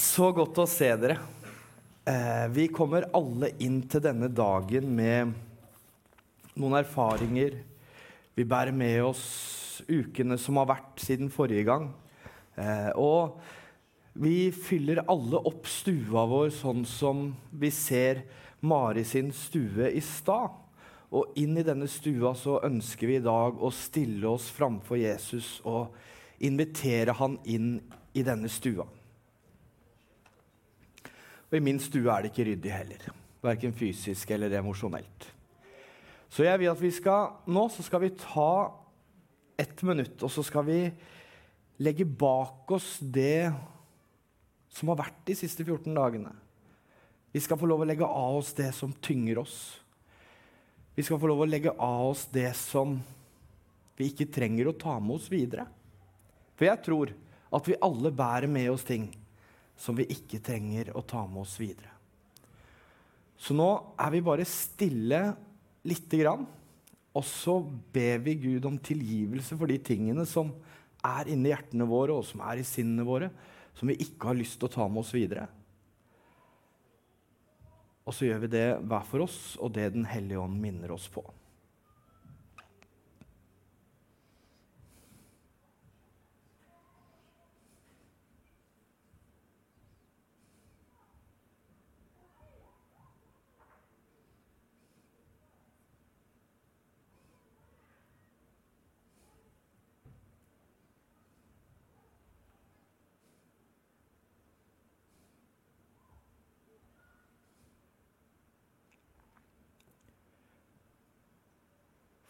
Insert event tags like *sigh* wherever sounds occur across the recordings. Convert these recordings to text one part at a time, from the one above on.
Så godt å se dere. Eh, vi kommer alle inn til denne dagen med noen erfaringer. Vi bærer med oss ukene som har vært siden forrige gang. Eh, og vi fyller alle opp stua vår sånn som vi ser Mari sin stue i stad. Og inn i denne stua så ønsker vi i dag å stille oss framfor Jesus og invitere han inn i denne stua. Og i min stue er det ikke ryddig heller. Verken fysisk eller emosjonelt. Så jeg vil at vi skal, nå så skal vi ta ett minutt, og så skal vi legge bak oss det som har vært de siste 14 dagene. Vi skal få lov å legge av oss det som tynger oss. Vi skal få lov å legge av oss det som vi ikke trenger å ta med oss videre. For jeg tror at vi alle bærer med oss ting som vi ikke trenger å ta med oss videre. Så nå er vi bare stille lite grann, og så ber vi Gud om tilgivelse for de tingene som er inni hjertene våre, og som er i sinnene våre, som vi ikke har lyst til å ta med oss videre. Og så gjør vi det hver for oss, og det Den hellige ånd minner oss på.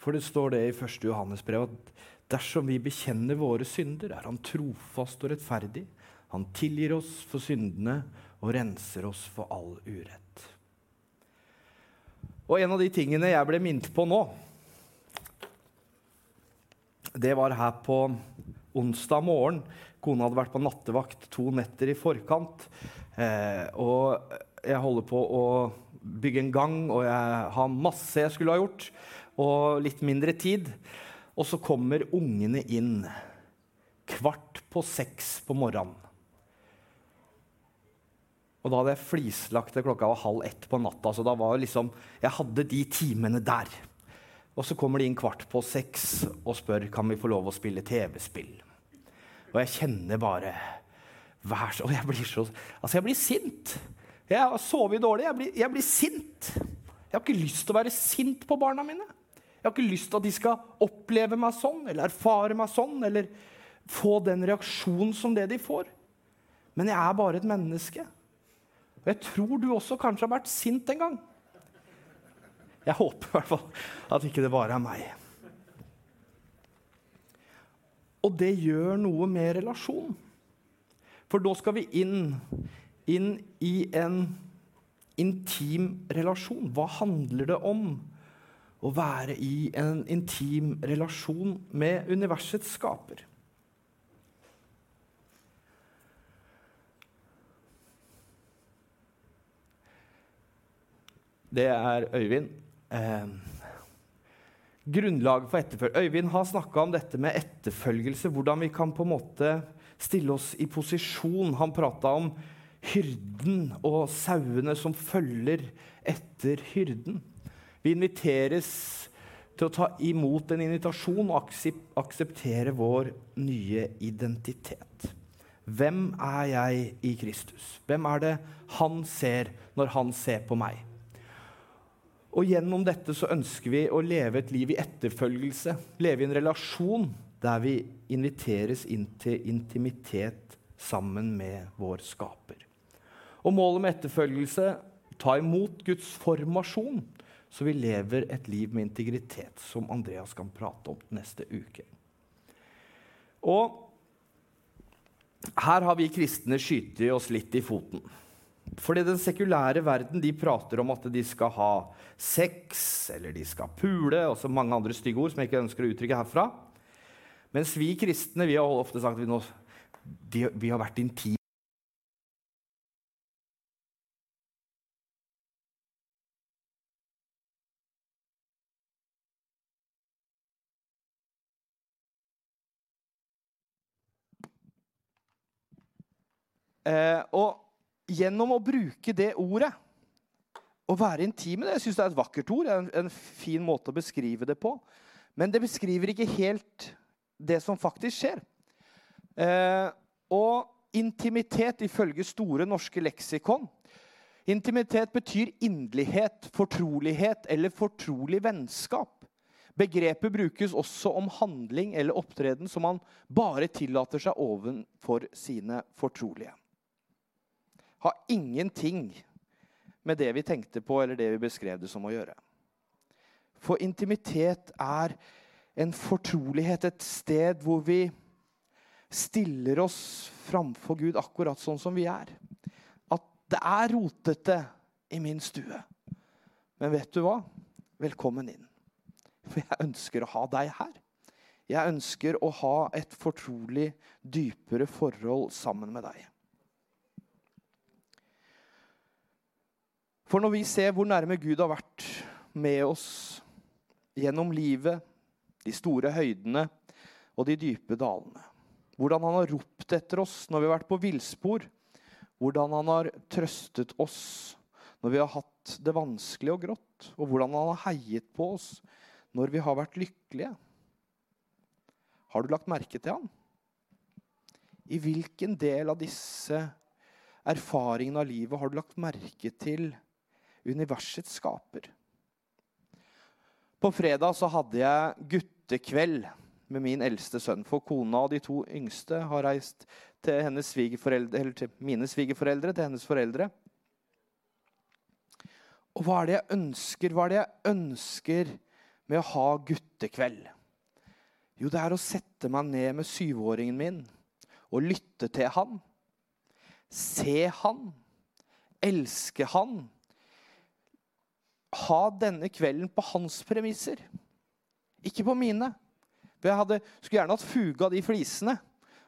For det står det i 1. Johannes brev at dersom vi bekjenner våre synder, er Han trofast og rettferdig. Han tilgir oss for syndene og renser oss for all urett. Og en av de tingene jeg ble minnet på nå, det var her på onsdag morgen. Kona hadde vært på nattevakt to netter i forkant. Eh, og jeg holder på å bygge en gang, og jeg har masse jeg skulle ha gjort og litt mindre tid. Og så kommer ungene inn kvart på seks på morgenen. Og da hadde jeg flislagt det klokka var halv ett på natta. så da var liksom, Jeg hadde de timene der. Og så kommer de inn kvart på seks og spør kan vi få lov å spille TV-spill. Og jeg kjenner bare vær så, Og jeg blir så Altså, jeg blir sint. Jeg har sovet dårlig. Jeg blir, jeg blir sint. Jeg har ikke lyst til å være sint på barna mine. Jeg har ikke lyst til at de skal oppleve meg sånn eller erfare meg sånn eller få den reaksjonen som det de får. Men jeg er bare et menneske. Og jeg tror du også kanskje har vært sint en gang. Jeg håper i hvert fall at ikke det bare er meg. Og det gjør noe med relasjon. For da skal vi inn, inn i en intim relasjon. Hva handler det om? Å være i en intim relasjon med universets skaper. Det er Øyvind. Eh, grunnlaget for etterfølgelse Øyvind har snakka om dette med etterfølgelse. Hvordan vi kan på en måte stille oss i posisjon. Han prata om hyrden og sauene som følger etter hyrden. Vi inviteres til å ta imot en invitasjon og akseptere vår nye identitet. Hvem er jeg i Kristus? Hvem er det han ser når han ser på meg? Og Gjennom dette så ønsker vi å leve et liv i etterfølgelse, leve i en relasjon der vi inviteres inn til intimitet sammen med vår skaper. Og Målet med etterfølgelse ta imot Guds formasjon så vi lever et liv med integritet, som Andreas kan prate om neste uke. Og her har vi kristne skytet oss litt i foten. Fordi den sekulære verden de prater om at de skal ha sex, eller de skal pule, og så mange andre stygge ord som jeg ikke ønsker å uttrykke herfra. Mens vi kristne vi har ofte sagt at vi, nå, de, vi har vært intime Eh, og gjennom å bruke det ordet å være intim med det. Jeg syns det er et vakkert ord. En, en fin måte å beskrive det på. Men det beskriver ikke helt det som faktisk skjer. Eh, og intimitet ifølge Store norske leksikon Intimitet betyr inderlighet, fortrolighet eller fortrolig vennskap. Begrepet brukes også om handling eller opptreden som man bare tillater seg ovenfor sine fortrolige. Har ingenting med det vi tenkte på eller det vi beskrev det som å gjøre. For intimitet er en fortrolighet, et sted hvor vi stiller oss framfor Gud akkurat sånn som vi er. At det er rotete i min stue. Men vet du hva? Velkommen inn. For jeg ønsker å ha deg her. Jeg ønsker å ha et fortrolig, dypere forhold sammen med deg. For når vi ser hvor nærme Gud har vært med oss gjennom livet, de store høydene og de dype dalene, hvordan han har ropt etter oss når vi har vært på villspor, hvordan han har trøstet oss når vi har hatt det vanskelig og grått, og hvordan han har heiet på oss når vi har vært lykkelige. Har du lagt merke til han? I hvilken del av disse erfaringene av livet har du lagt merke til universets skaper. På fredag så hadde jeg guttekveld med min eldste sønn. For kona og de to yngste har reist til, eller til mine svigerforeldre, til hennes foreldre. Og hva er det jeg ønsker? Hva er det jeg ønsker med å ha guttekveld? Jo, det er å sette meg ned med syvåringen min og lytte til han. Se han. Elske han ha denne kvelden på hans premisser, ikke på mine. For jeg hadde, skulle gjerne hatt fuga de flisene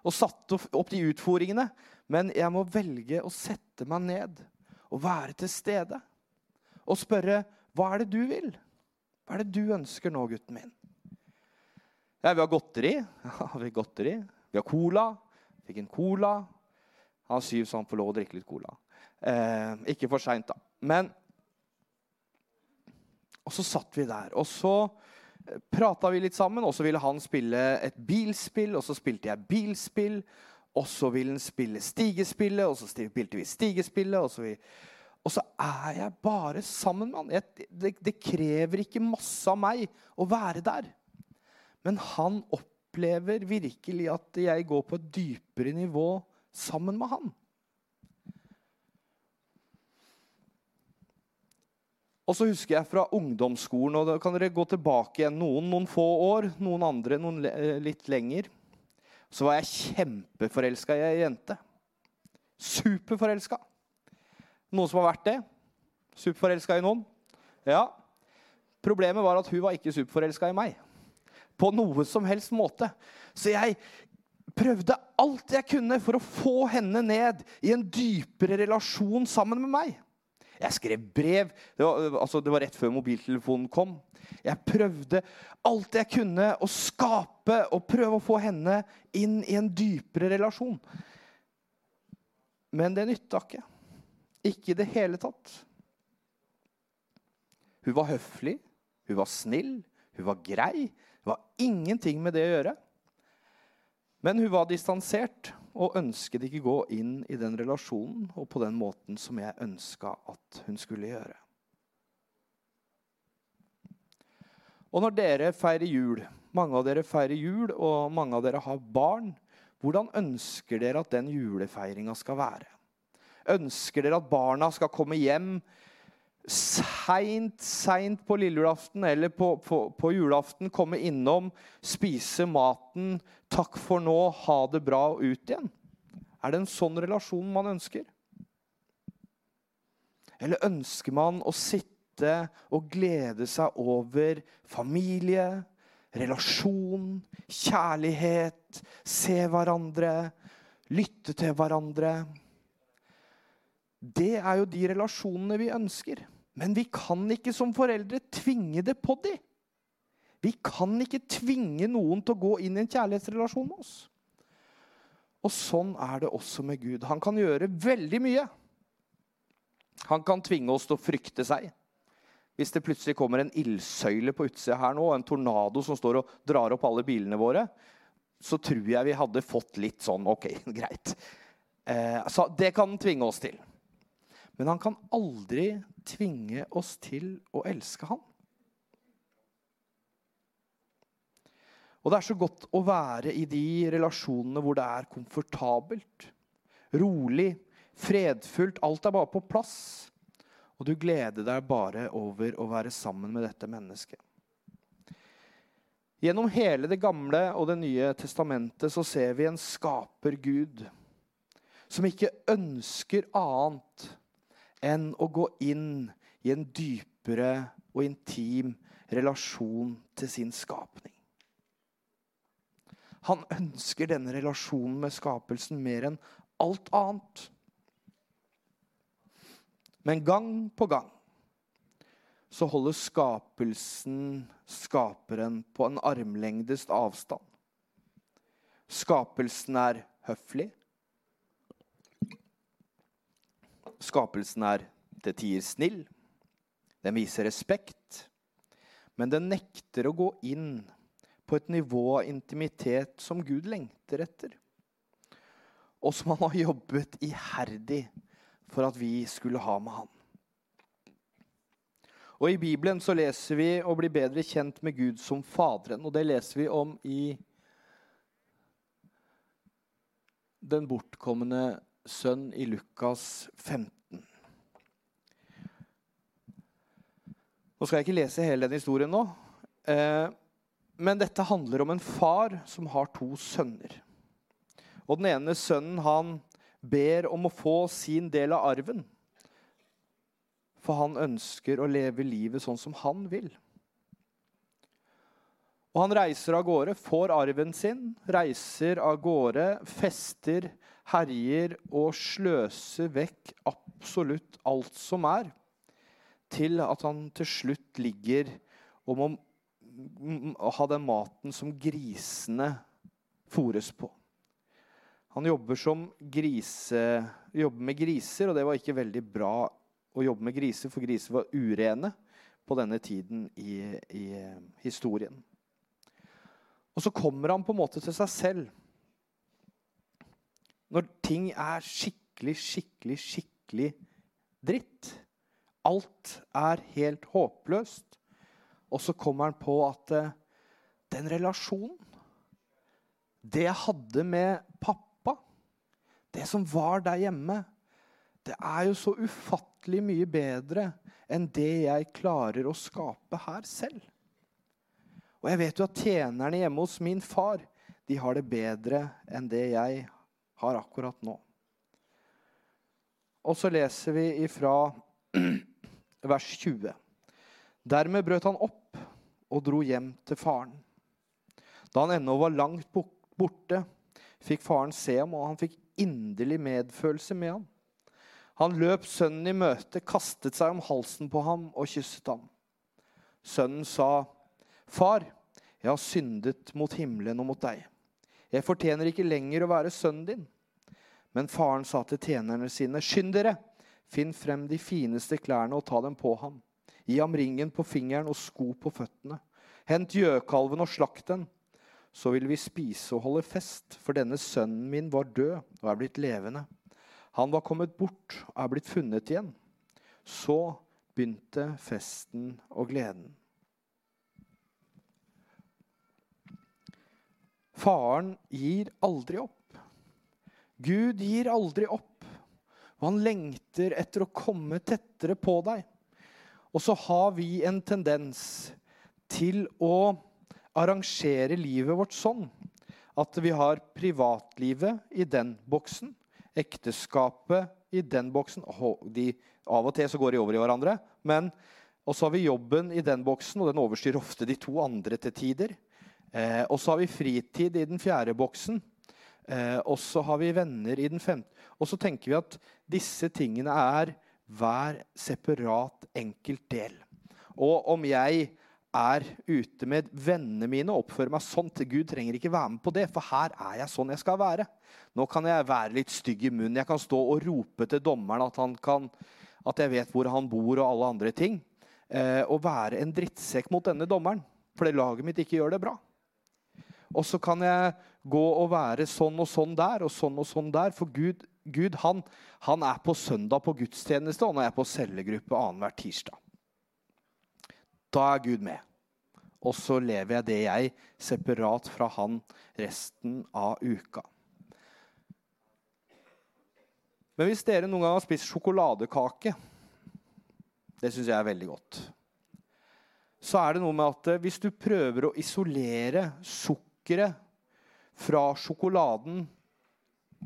og satt opp de utfordringene. Men jeg må velge å sette meg ned og være til stede. Og spørre hva er det du vil? Hva er det du ønsker nå, gutten min? Ja, vi har godteri. *laughs* Ja, vi har godteri. Vi har cola. Fikk en cola. Han har syv, så han får lov å drikke litt cola. Eh, ikke for seint, da. Men og så satt vi der. Og så eh, prata vi litt sammen, og så ville han spille et bilspill, og så spilte jeg bilspill. Og så ville han spille stigespillet, og så spilte vi stigespillet. Og så, vi, og så er jeg bare sammen med han. Jeg, det, det krever ikke masse av meg å være der. Men han opplever virkelig at jeg går på et dypere nivå sammen med han. Og så husker jeg fra ungdomsskolen, og da kan dere gå tilbake igjen noen noen få år, noen andre noen eh, litt lenger. Så var jeg kjempeforelska i ei jente. Superforelska. Noen som har vært det? Superforelska i noen? Ja. Problemet var at hun var ikke superforelska i meg. På noe som helst måte. Så jeg prøvde alt jeg kunne for å få henne ned i en dypere relasjon sammen med meg. Jeg skrev brev. Det var, altså, det var rett før mobiltelefonen kom. Jeg prøvde alt jeg kunne å skape og prøve å få henne inn i en dypere relasjon. Men det nytta ikke. Ikke i det hele tatt. Hun var høflig, hun var snill, hun var grei. Det var ingenting med det å gjøre. Men hun var distansert og ønsket ikke gå inn i den relasjonen og på den måten som jeg ønska at hun skulle gjøre. Og når dere feirer jul, mange av dere feirer jul, og mange av dere har barn, hvordan ønsker dere at den julefeiringa skal være? Ønsker dere at barna skal komme hjem seint, seint på lille eller på, på, på, julaften komme innom, spise maten, takk for nå, ha det bra og ut igjen? Er det en sånn relasjon man ønsker? Eller ønsker man å sitte og glede seg over familie, relasjon, kjærlighet, se hverandre, lytte til hverandre? Det er jo de relasjonene vi ønsker. Men vi kan ikke som foreldre tvinge det på dem. Vi kan ikke tvinge noen til å gå inn i en kjærlighetsrelasjon med oss. Og sånn er det også med Gud. Han kan gjøre veldig mye. Han kan tvinge oss til å frykte seg. Hvis det plutselig kommer en ildsøyle på utsida her nå, en tornado som står og drar opp alle bilene våre, så tror jeg vi hadde fått litt sånn OK, *laughs* greit. Eh, så det kan han tvinge oss til. Men han kan aldri tvinge oss til å elske han. Og det er så godt å være i de relasjonene hvor det er komfortabelt, rolig, fredfullt. Alt er bare på plass. Og du gleder deg bare over å være sammen med dette mennesket. Gjennom hele Det gamle og Det nye testamentet så ser vi en skaper Gud som ikke ønsker annet enn å gå inn i en dypere og intim relasjon til sin skapning. Han ønsker denne relasjonen med skapelsen mer enn alt annet. Men gang på gang så holder skapelsen skaperen på en armlengdes avstand. Skapelsen er høflig. Skapelsen er til tider snill. Den viser respekt. Men den nekter å gå inn på et nivå av intimitet som Gud lengter etter. Og som han har jobbet iherdig for at vi skulle ha med han. Og I Bibelen så leser vi å bli bedre kjent med Gud som Faderen. Og det leser vi om i den bortkomne sønn i Lukas 15. Nå skal jeg ikke lese hele den historien nå. Eh, men dette handler om en far som har to sønner. Og den ene sønnen han ber om å få sin del av arven. For han ønsker å leve livet sånn som han vil. Og han reiser av gårde, får arven sin, reiser av gårde, fester, herjer og sløser vekk absolutt alt som er, til at han til slutt ligger og må ha den maten som grisene fôres på. Han jobber, grise, jobber med griser, og det var ikke veldig bra å jobbe med griser, for griser var urene på denne tiden i, i historien. Og så kommer han på en måte til seg selv. Når ting er skikkelig, skikkelig, skikkelig dritt. Alt er helt håpløst. Og så kommer han på at uh, den relasjonen Det jeg hadde med pappa, det som var der hjemme, det er jo så ufattelig mye bedre enn det jeg klarer å skape her selv. Og jeg vet jo at tjenerne hjemme hos min far de har det bedre enn det jeg har akkurat nå. Og så leser vi ifra *clears throat* vers 20. Dermed brøt han opp og dro hjem til faren. Da han ennå var langt borte, fikk faren se ham, og han fikk inderlig medfølelse med ham. Han løp sønnen i møte, kastet seg om halsen på ham og kysset ham. Sønnen sa, 'Far, jeg har syndet mot himmelen og mot deg.' 'Jeg fortjener ikke lenger å være sønnen din.' Men faren sa til tjenerne sine, 'Skynd dere, finn frem de fineste klærne og ta dem på ham.' Gi ham ringen på fingeren og sko på føttene. Hent gjøkalven og slakt den. Så vil vi spise og holde fest, for denne sønnen min var død og er blitt levende. Han var kommet bort og er blitt funnet igjen. Så begynte festen og gleden. Faren gir aldri opp. Gud gir aldri opp. Og han lengter etter å komme tettere på deg. Og så har vi en tendens til å arrangere livet vårt sånn at vi har privatlivet i den boksen, ekteskapet i den boksen de, Av og til så går de over i hverandre. men Og så har vi jobben i den boksen, og den overstyrer ofte de to andre til tider. Eh, og så har vi fritid i den fjerde boksen. Eh, og så har vi venner i den femte. Og så tenker vi at disse tingene er hver separat enkelt del. Og om jeg er ute med vennene mine og oppfører meg sånn til Gud trenger ikke være med på det, for her er jeg sånn jeg skal være. Nå kan jeg være litt stygg i munnen. Jeg kan stå og rope til dommeren at, kan, at jeg vet hvor han bor, og alle andre ting. Eh, og være en drittsekk mot denne dommeren fordi laget mitt ikke gjør det bra. Og så kan jeg gå og være sånn og sånn der og sånn og sånn der. For Gud, Gud han, han, er på søndag på gudstjeneste, og han er på cellegruppe annenhver tirsdag. Da er Gud med. Og så lever jeg det jeg, separat fra han resten av uka. Men hvis dere noen gang har spist sjokoladekake Det syns jeg er veldig godt så er det noe med at eh, hvis du prøver å isolere sukkeret fra sjokoladen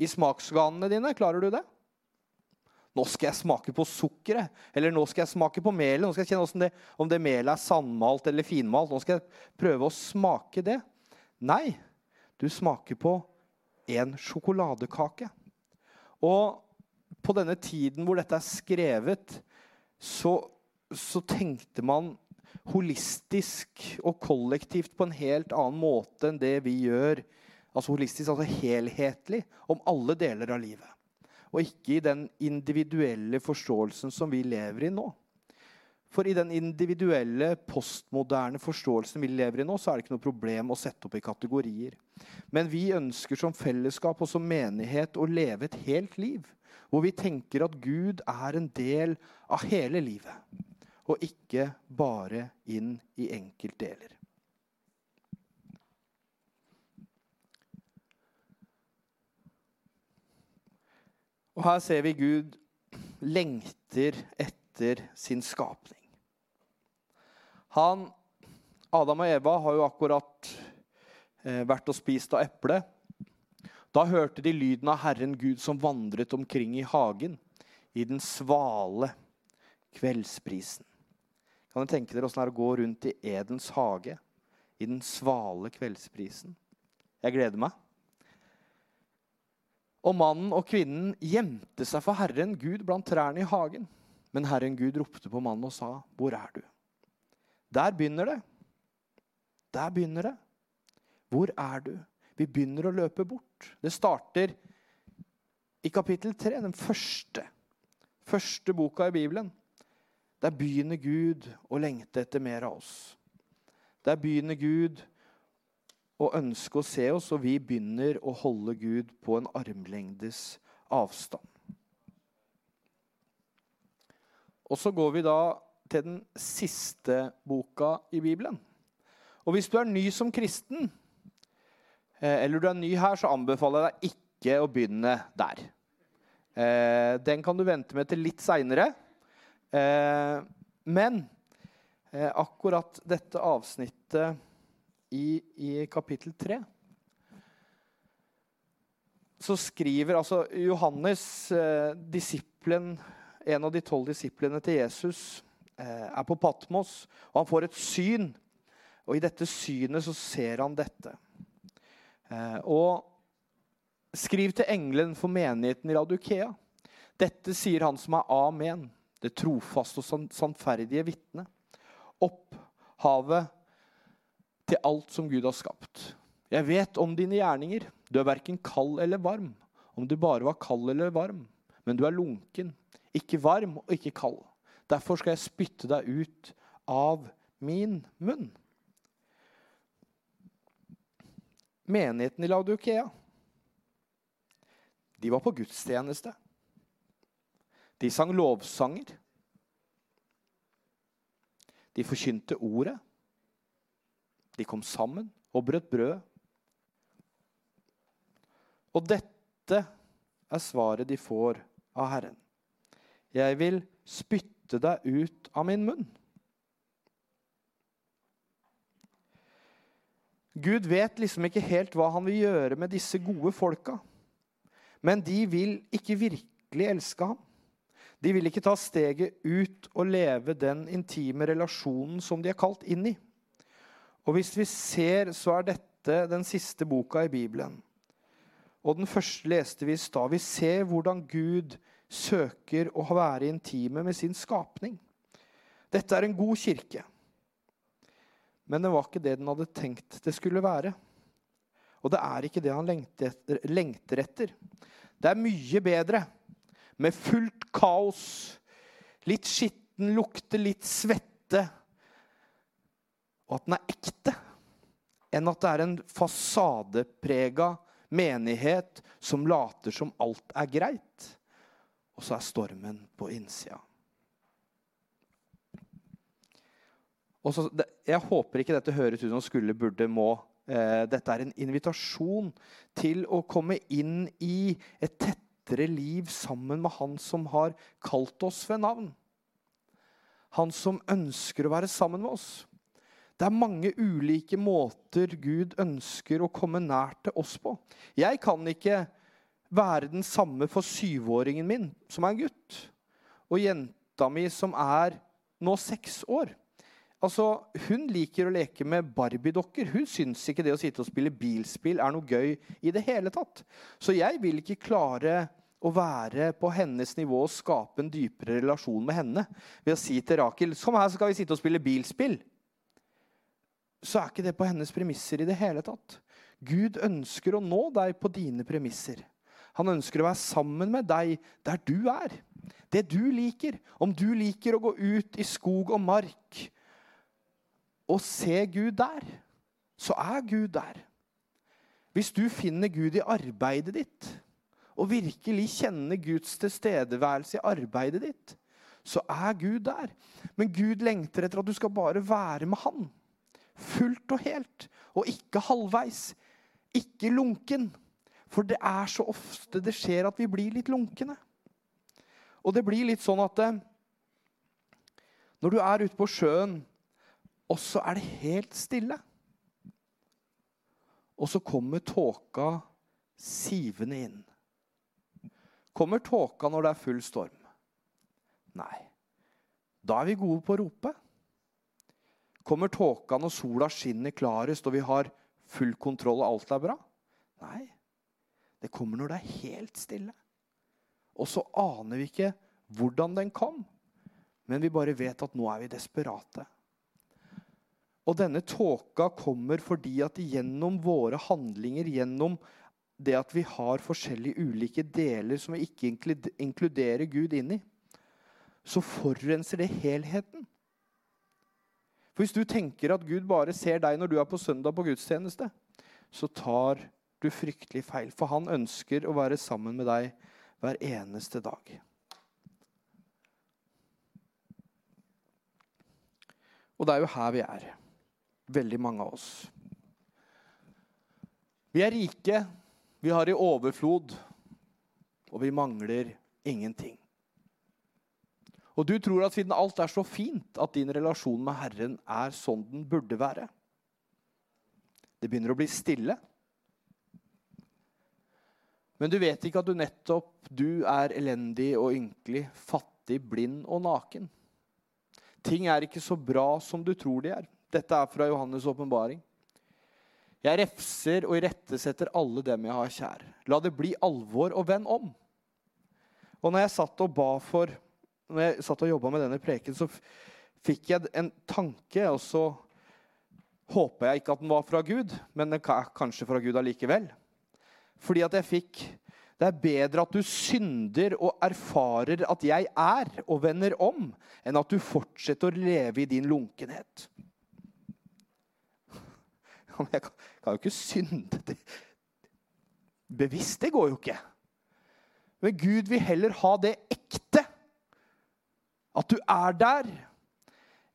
i smaksganene dine, klarer du det? Nå skal jeg smake på sukkeret, eller nå skal jeg smake på melet. Nå skal jeg kjenne det, Om det melet er sandmalt eller finmalt. Nå skal jeg prøve å smake det. Nei, du smaker på en sjokoladekake. Og på denne tiden hvor dette er skrevet, så, så tenkte man holistisk og kollektivt på en helt annen måte enn det vi gjør. Altså holistisk, altså helhetlig, om alle deler av livet. Og ikke i den individuelle forståelsen som vi lever i nå. For i den individuelle, postmoderne forståelsen vi lever i nå, så er det ikke noe problem å sette opp i kategorier. Men vi ønsker som fellesskap og som menighet å leve et helt liv. Hvor vi tenker at Gud er en del av hele livet og ikke bare inn i enkeltdeler. Og her ser vi Gud lengter etter sin skapning. Han, Adam og Eva har jo akkurat eh, vært og spist av eplet. Da hørte de lyden av Herren Gud som vandret omkring i hagen, i den svale kveldsprisen. Kan du tenke dere åssen det er å gå rundt i Edens hage i den svale kveldsprisen? Jeg gleder meg. Og mannen og kvinnen gjemte seg for Herren Gud blant trærne i hagen. Men Herren Gud ropte på mannen og sa, 'Hvor er du?' Der begynner det. Der begynner det. Hvor er du? Vi begynner å løpe bort. Det starter i kapittel 3, den første, første boka i Bibelen. Der begynner Gud å lengte etter mer av oss. Der begynner Gud å ønske å se oss, og vi begynner å holde Gud på en armlengdes avstand. Og så går vi da til den siste boka i Bibelen. Og hvis du er ny som kristen, eh, eller du er ny her, så anbefaler jeg deg ikke å begynne der. Eh, den kan du vente med til litt seinere. Eh, men eh, akkurat dette avsnittet i, i kapittel 3 så skriver altså Johannes, eh, disiplen, en av de tolv disiplene til Jesus, eh, er på Patmos, og han får et syn. Og i dette synet så ser han dette. Eh, og skriv til engelen for menigheten i Radukea. Dette sier han som er Amen det trofaste og sannferdige vitne. Opphavet til alt som Gud har skapt. Jeg vet om dine gjerninger. Du er verken kald eller varm. Om du bare var kald eller varm. Men du er lunken, ikke varm og ikke kald. Derfor skal jeg spytte deg ut av min munn. Menigheten i Laudukea, de var på gudstjeneste. De sang lovsanger. De forkynte ordet. De kom sammen og brøt brød. Og dette er svaret de får av Herren. Jeg vil spytte deg ut av min munn. Gud vet liksom ikke helt hva han vil gjøre med disse gode folka. Men de vil ikke virkelig elske ham. De vil ikke ta steget ut og leve den intime relasjonen som de er kalt inn i. Og hvis vi ser, så er dette den siste boka i Bibelen. Og den første leste vi i stad. Vi ser hvordan Gud søker å være intime med sin skapning. Dette er en god kirke. Men det var ikke det den hadde tenkt det skulle være. Og det er ikke det han lengter etter. Det er mye bedre med fullt kaos, litt skitten, lukter, litt svette, og at den er ekte, enn at det er en fasadeprega menighet som later som alt er greit, og så er stormen på innsida. Så, jeg håper ikke dette høres ut som skulle, burde, må. Eh, dette er en invitasjon til å komme inn i et tettere liv sammen med Han som har kalt oss ved navn. Han som ønsker å være sammen med oss. Det er mange ulike måter Gud ønsker å komme nær til oss på. Jeg kan ikke være den samme for syvåringen min, som er en gutt, og jenta mi, som er nå seks år. Altså, Hun liker å leke med Barbie-dokker. Hun syns ikke det å sitte og spille bilspill er noe gøy i det hele tatt. Så jeg vil ikke klare å være på hennes nivå og skape en dypere relasjon med henne ved å si til Rakel kom her, skal vi sitte og spille bilspill. Så er ikke det på hennes premisser i det hele tatt. Gud ønsker å nå deg på dine premisser. Han ønsker å være sammen med deg der du er. Det du liker. Om du liker å gå ut i skog og mark og se Gud der, så er Gud der. Hvis du finner Gud i arbeidet ditt, og virkelig kjenner Guds tilstedeværelse i arbeidet ditt, så er Gud der. Men Gud lengter etter at du skal bare være med Han. Fullt og helt, og ikke halvveis. Ikke lunken. For det er så ofte det skjer at vi blir litt lunkne. Og det blir litt sånn at eh, når du er ute på sjøen, og så er det helt stille Og så kommer tåka sivende inn. Kommer tåka når det er full storm? Nei. Da er vi gode på å rope. Kommer tåka når sola skinner klarest og vi har full kontroll og alt er bra? Nei. Det kommer når det er helt stille. Og så aner vi ikke hvordan den kom, men vi bare vet at nå er vi desperate. Og denne tåka kommer fordi at gjennom våre handlinger, gjennom det at vi har forskjellige ulike deler som vi ikke inkluderer Gud inn i, så forurenser det helheten. For Hvis du tenker at Gud bare ser deg når du er på søndag på gudstjeneste, så tar du fryktelig feil. For han ønsker å være sammen med deg hver eneste dag. Og det er jo her vi er, veldig mange av oss. Vi er rike, vi har i overflod, og vi mangler ingenting. Og du tror at siden alt er så fint, at din relasjon med Herren er sånn den burde være. Det begynner å bli stille. Men du vet ikke at du nettopp du er elendig og ynkelig, fattig, blind og naken. Ting er ikke så bra som du tror de er. Dette er fra Johannes' åpenbaring. Jeg refser og irettesetter alle dem jeg har kjær. La det bli alvor, og vend om. Og når jeg satt og ba for når jeg satt og jobba med denne preken, så fikk jeg en tanke, og så håper jeg ikke at den var fra Gud, men den er kanskje fra Gud allikevel. Fordi at jeg fikk Det er bedre at du synder og erfarer at jeg er, og vender om, enn at du fortsetter å leve i din lunkenhet. *laughs* Jeg kan jo ikke synde det. bevisst. Det går jo ikke. Men Gud vil heller ha det ekte. At du er der,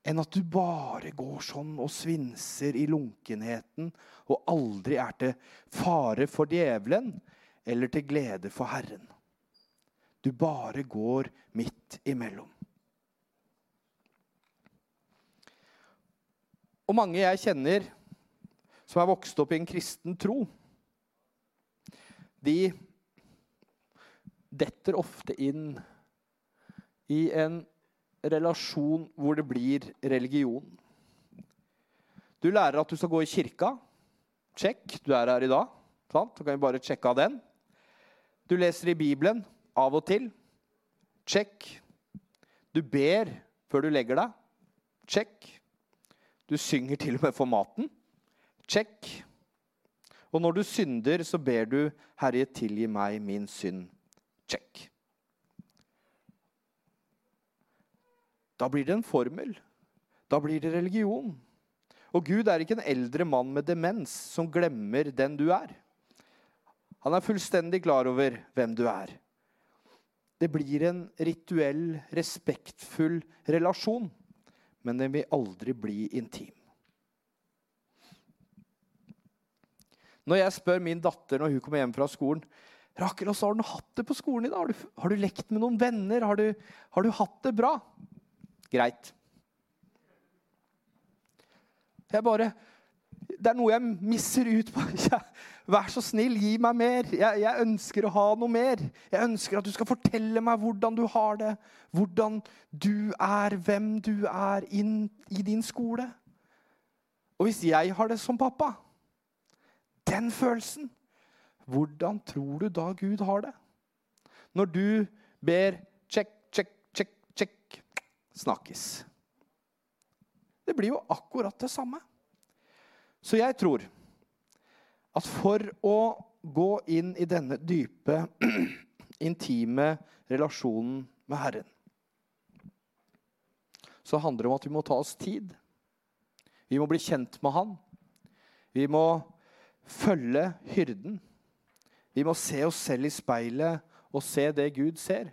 enn at du bare går sånn og svinser i lunkenheten og aldri er til fare for djevelen eller til glede for Herren. Du bare går midt imellom. Og mange jeg kjenner som er vokst opp i en kristen tro, de detter ofte inn i en relasjon hvor det blir religion. Du lærer at du skal gå i kirka. Sjekk, du er her i dag. Sant? Så kan vi bare sjekke av den. Du leser i Bibelen av og til. Sjekk. Du ber før du legger deg. Sjekk. Du synger til og med for maten. Check. Og når du synder, så ber du 'Herre, tilgi meg min synd'. Check. Da blir det en formel. Da blir det religion. Og Gud er ikke en eldre mann med demens som glemmer den du er. Han er fullstendig klar over hvem du er. Det blir en rituell, respektfull relasjon, men den vil aldri bli intim. Når jeg spør min datter når hun kommer hjem fra skolen Rakel, hvordan har du hatt det på skolen i dag? Har du, har du lekt med noen venner? Har du, har du hatt det bra? Greit. Jeg bare Det er noe jeg misser ut på. *laughs* Vær så snill, gi meg mer. Jeg, jeg, ønsker å ha noe mer. Jeg ønsker at du skal fortelle meg hvordan du har det. Hvordan du er, hvem du er inn i din skole. Og hvis jeg har det som pappa, den følelsen, hvordan tror du da Gud har det? Når du ber check, check, check, check, snakkes. Det blir jo akkurat det samme. Så jeg tror at for å gå inn i denne dype, *clears throat* intime relasjonen med Herren, så handler det om at vi må ta oss tid. Vi må bli kjent med Han. Vi må følge hyrden. Vi må se oss selv i speilet og se det Gud ser.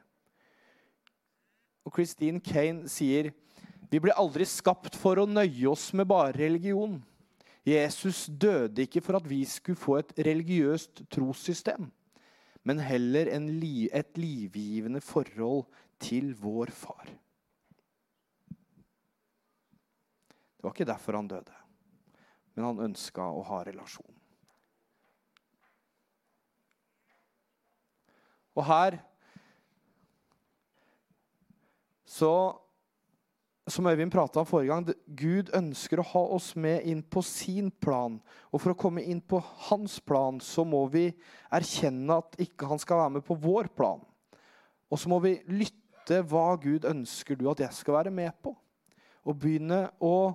Og Christine Kane sier vi ble aldri skapt for å nøye oss med bare religion. Jesus døde ikke for at vi skulle få et religiøst trossystem, men heller li et livgivende forhold til vår far. Det var ikke derfor han døde, men han ønska å ha relasjon. Og her så som Øyvind prata om forrige gang, Gud ønsker å ha oss med inn på sin plan. Og for å komme inn på hans plan, så må vi erkjenne at ikke han skal være med på vår plan. Og så må vi lytte hva Gud ønsker du at jeg skal være med på. Og begynne å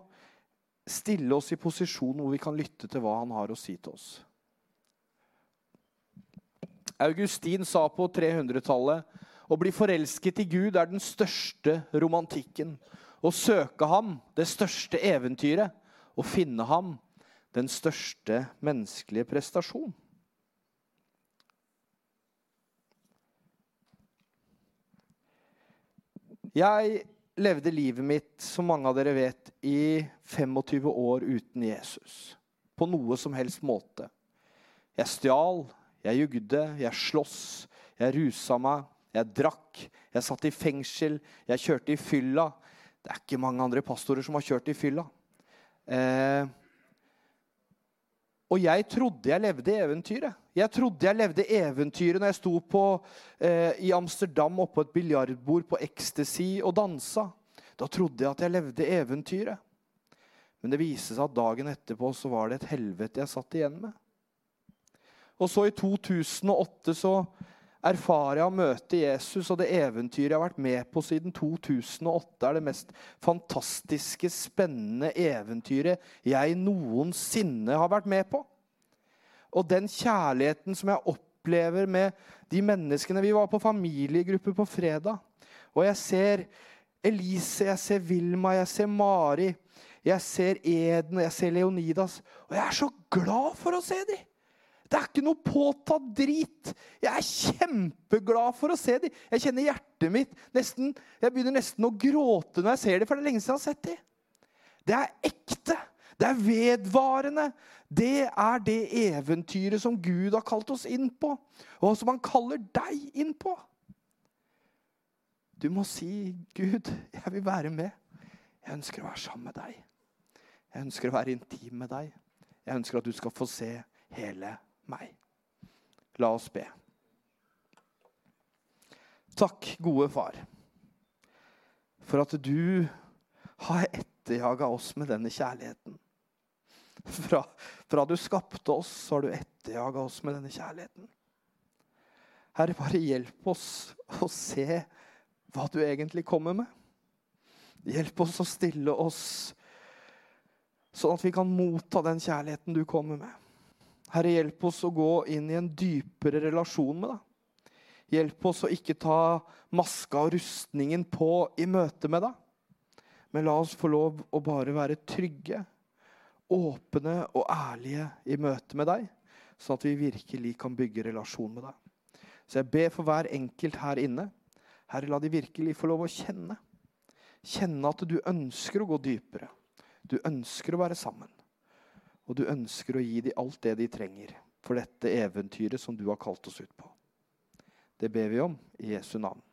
stille oss i posisjon hvor vi kan lytte til hva han har å si til oss. Augustin sa på 300-tallet å bli forelsket i Gud er den største romantikken. Å søke ham, det største eventyret. Å finne ham, den største menneskelige prestasjon. Jeg levde livet mitt, som mange av dere vet, i 25 år uten Jesus. På noe som helst måte. Jeg stjal, jeg jugde, jeg sloss, jeg rusa meg, jeg drakk, jeg satt i fengsel, jeg kjørte i fylla, det er ikke mange andre pastorer som har kjørt i fylla. Eh, og jeg trodde jeg levde eventyret. Jeg trodde jeg levde eventyret når jeg sto på, eh, i Amsterdam oppå et biljardbord på ecstasy og dansa. Da trodde jeg at jeg levde eventyret. Men det viste seg at dagen etterpå så var det et helvete jeg satt igjen med. Og så i 2008 så erfarer jeg å møte Jesus, og det eventyret jeg har vært med på siden 2008, er det mest fantastiske, spennende eventyret jeg noensinne har vært med på. Og den kjærligheten som jeg opplever med de menneskene Vi var på familiegruppe på fredag, og jeg ser Elise, jeg ser Vilma, jeg ser Mari, jeg ser Eden, jeg ser Leonidas. Og jeg er så glad for å se dem! Det er ikke noe påtatt drit. Jeg er kjempeglad for å se dem. Jeg kjenner hjertet mitt nesten, Jeg begynner nesten å gråte når jeg ser dem, for det er lenge siden jeg har sett dem. Det er ekte. Det er vedvarende. Det er det eventyret som Gud har kalt oss inn på, og som han kaller deg inn på. Du må si, 'Gud, jeg vil være med. Jeg ønsker å være sammen med deg.' Jeg ønsker å være intim med deg. Jeg ønsker at du skal få se hele meg. La oss be. Takk, gode far, for at du har etterjaga oss med denne kjærligheten. Fra, fra du skapte oss, har du etterjaga oss med denne kjærligheten. Herre, bare hjelp oss å se hva du egentlig kommer med. Hjelp oss å stille oss Sånn at vi kan motta den kjærligheten du kommer med. Herre, hjelp oss å gå inn i en dypere relasjon med deg. Hjelp oss å ikke ta maska og rustningen på i møte med deg. Men la oss få lov å bare være trygge, åpne og ærlige i møte med deg, sånn at vi virkelig kan bygge relasjon med deg. Så jeg ber for hver enkelt her inne. Herre, la de virkelig få lov å kjenne. Kjenne at du ønsker å gå dypere. Du ønsker å være sammen. Og du ønsker å gi dem alt det de trenger for dette eventyret som du har kalt oss ut på. Det ber vi om i Jesu navn.